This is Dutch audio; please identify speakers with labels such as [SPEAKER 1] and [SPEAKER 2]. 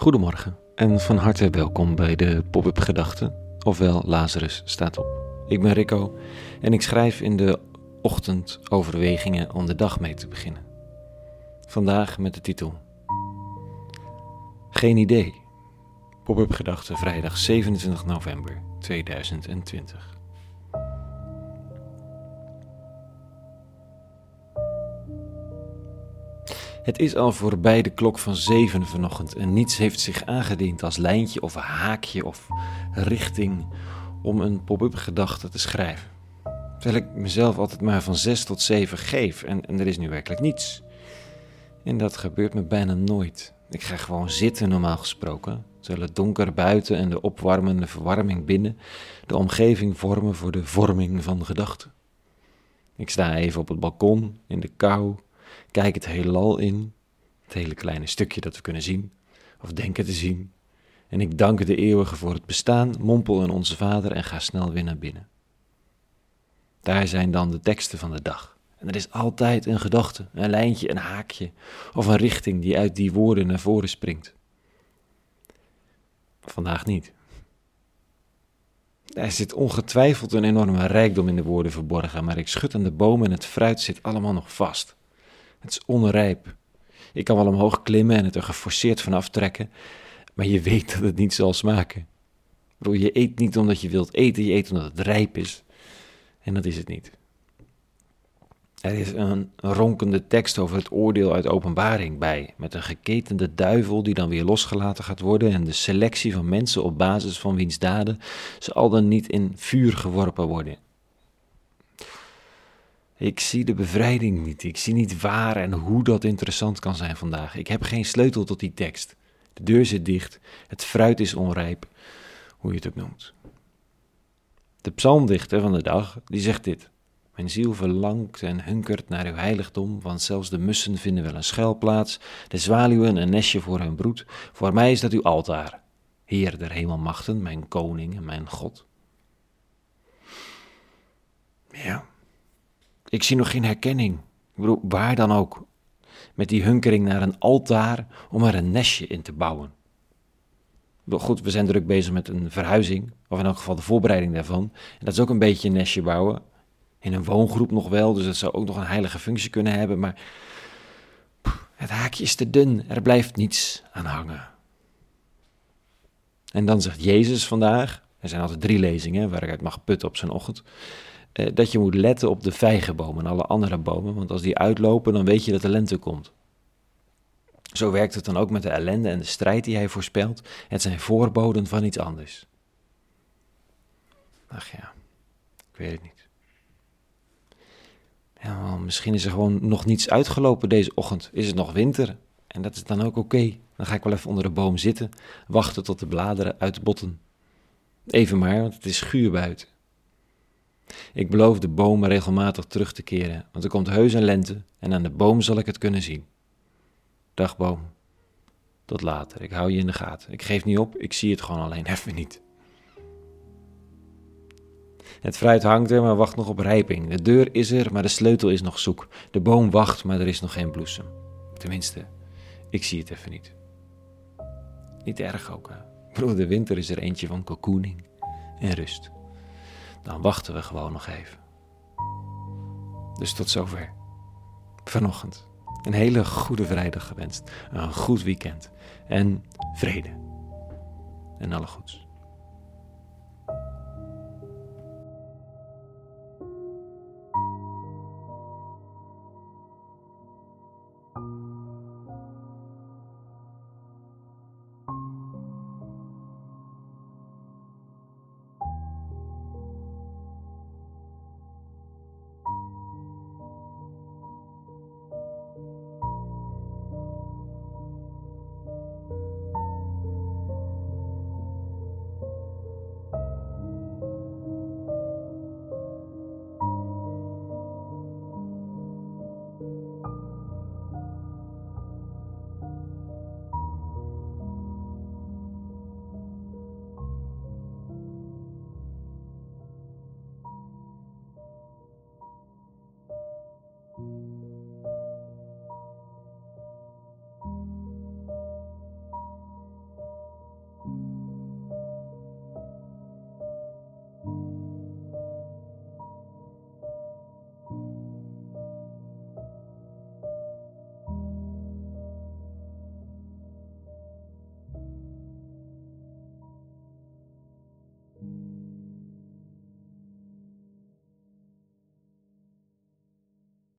[SPEAKER 1] Goedemorgen en van harte welkom bij de Pop-up Gedachten, ofwel Lazarus staat op. Ik ben Rico en ik schrijf in de ochtend overwegingen om de dag mee te beginnen. Vandaag met de titel Geen idee. Pop-up Gedachten vrijdag 27 november 2020. Het is al voorbij de klok van zeven vanochtend en niets heeft zich aangediend als lijntje of haakje of richting om een pop-up gedachte te schrijven. Terwijl ik mezelf altijd maar van zes tot zeven geef en, er is nu werkelijk niets. En dat gebeurt me bijna nooit. Ik ga gewoon zitten normaal gesproken, terwijl het donker buiten en de opwarmende verwarming binnen de omgeving vormen voor de vorming van gedachten. Ik sta even op het balkon in de kou Kijk het heelal in, het hele kleine stukje dat we kunnen zien, of denken te zien. En ik dank de eeuwige voor het bestaan, mompel in onze Vader en ga snel weer naar binnen. Daar zijn dan de teksten van de dag. En er is altijd een gedachte, een lijntje, een haakje of een richting die uit die woorden naar voren springt. Vandaag niet. Er zit ongetwijfeld een enorme rijkdom in de woorden verborgen, maar ik schud aan de bomen en het fruit zit allemaal nog vast. Het is onrijp. Ik kan wel omhoog klimmen en het er geforceerd vanaf trekken, maar je weet dat het niet zal smaken. Je eet niet omdat je wilt eten, je eet omdat het rijp is. En dat is het niet. Er is een ronkende tekst over het oordeel uit openbaring bij, met een geketende duivel die dan weer losgelaten gaat worden en de selectie van mensen op basis van wiens daden ze al dan niet in vuur geworpen worden. Ik zie de bevrijding niet. Ik zie niet waar en hoe dat interessant kan zijn vandaag. Ik heb geen sleutel tot die tekst. De deur zit dicht. Het fruit is onrijp. Hoe je het ook noemt. De psalmdichter van de dag, die zegt dit. Mijn ziel verlangt en hunkert naar uw heiligdom, want zelfs de mussen vinden wel een schuilplaats, de zwaluwen een nestje voor hun broed. Voor mij is dat uw altaar, Heer der hemelmachten, mijn koning en mijn God. Ja, ik zie nog geen herkenning. Ik bedoel, waar dan ook. Met die hunkering naar een altaar om er een nestje in te bouwen. Goed, we zijn druk bezig met een verhuizing, of in elk geval de voorbereiding daarvan. En dat is ook een beetje een nestje bouwen. In een woongroep nog wel, dus dat zou ook nog een heilige functie kunnen hebben. Maar het haakje is te dun, er blijft niets aan hangen. En dan zegt Jezus vandaag, er zijn altijd drie lezingen waar ik uit mag putten op zijn ochtend. Eh, dat je moet letten op de vijgenbomen en alle andere bomen, want als die uitlopen, dan weet je dat de lente komt. Zo werkt het dan ook met de ellende en de strijd die hij voorspelt. Het zijn voorboden van iets anders. Ach ja, ik weet het niet. Ja, misschien is er gewoon nog niets uitgelopen deze ochtend. Is het nog winter? En dat is dan ook oké. Dan ga ik wel even onder de boom zitten, wachten tot de bladeren uitbotten. Even maar, want het is schuur buiten. Ik beloof de bomen regelmatig terug te keren, want er komt heus een lente en aan de boom zal ik het kunnen zien. Dag boom. Tot later, ik hou je in de gaten. Ik geef niet op, ik zie het gewoon alleen even niet. Het fruit hangt er, maar wacht nog op rijping. De deur is er, maar de sleutel is nog zoek. De boom wacht, maar er is nog geen bloesem. Tenminste, ik zie het even niet. Niet erg ook, hè? De winter is er eentje van cocooning en rust dan wachten we gewoon nog even. Dus tot zover. Vanochtend. Een hele goede vrijdag gewenst. Een goed weekend. En vrede. En alle goeds.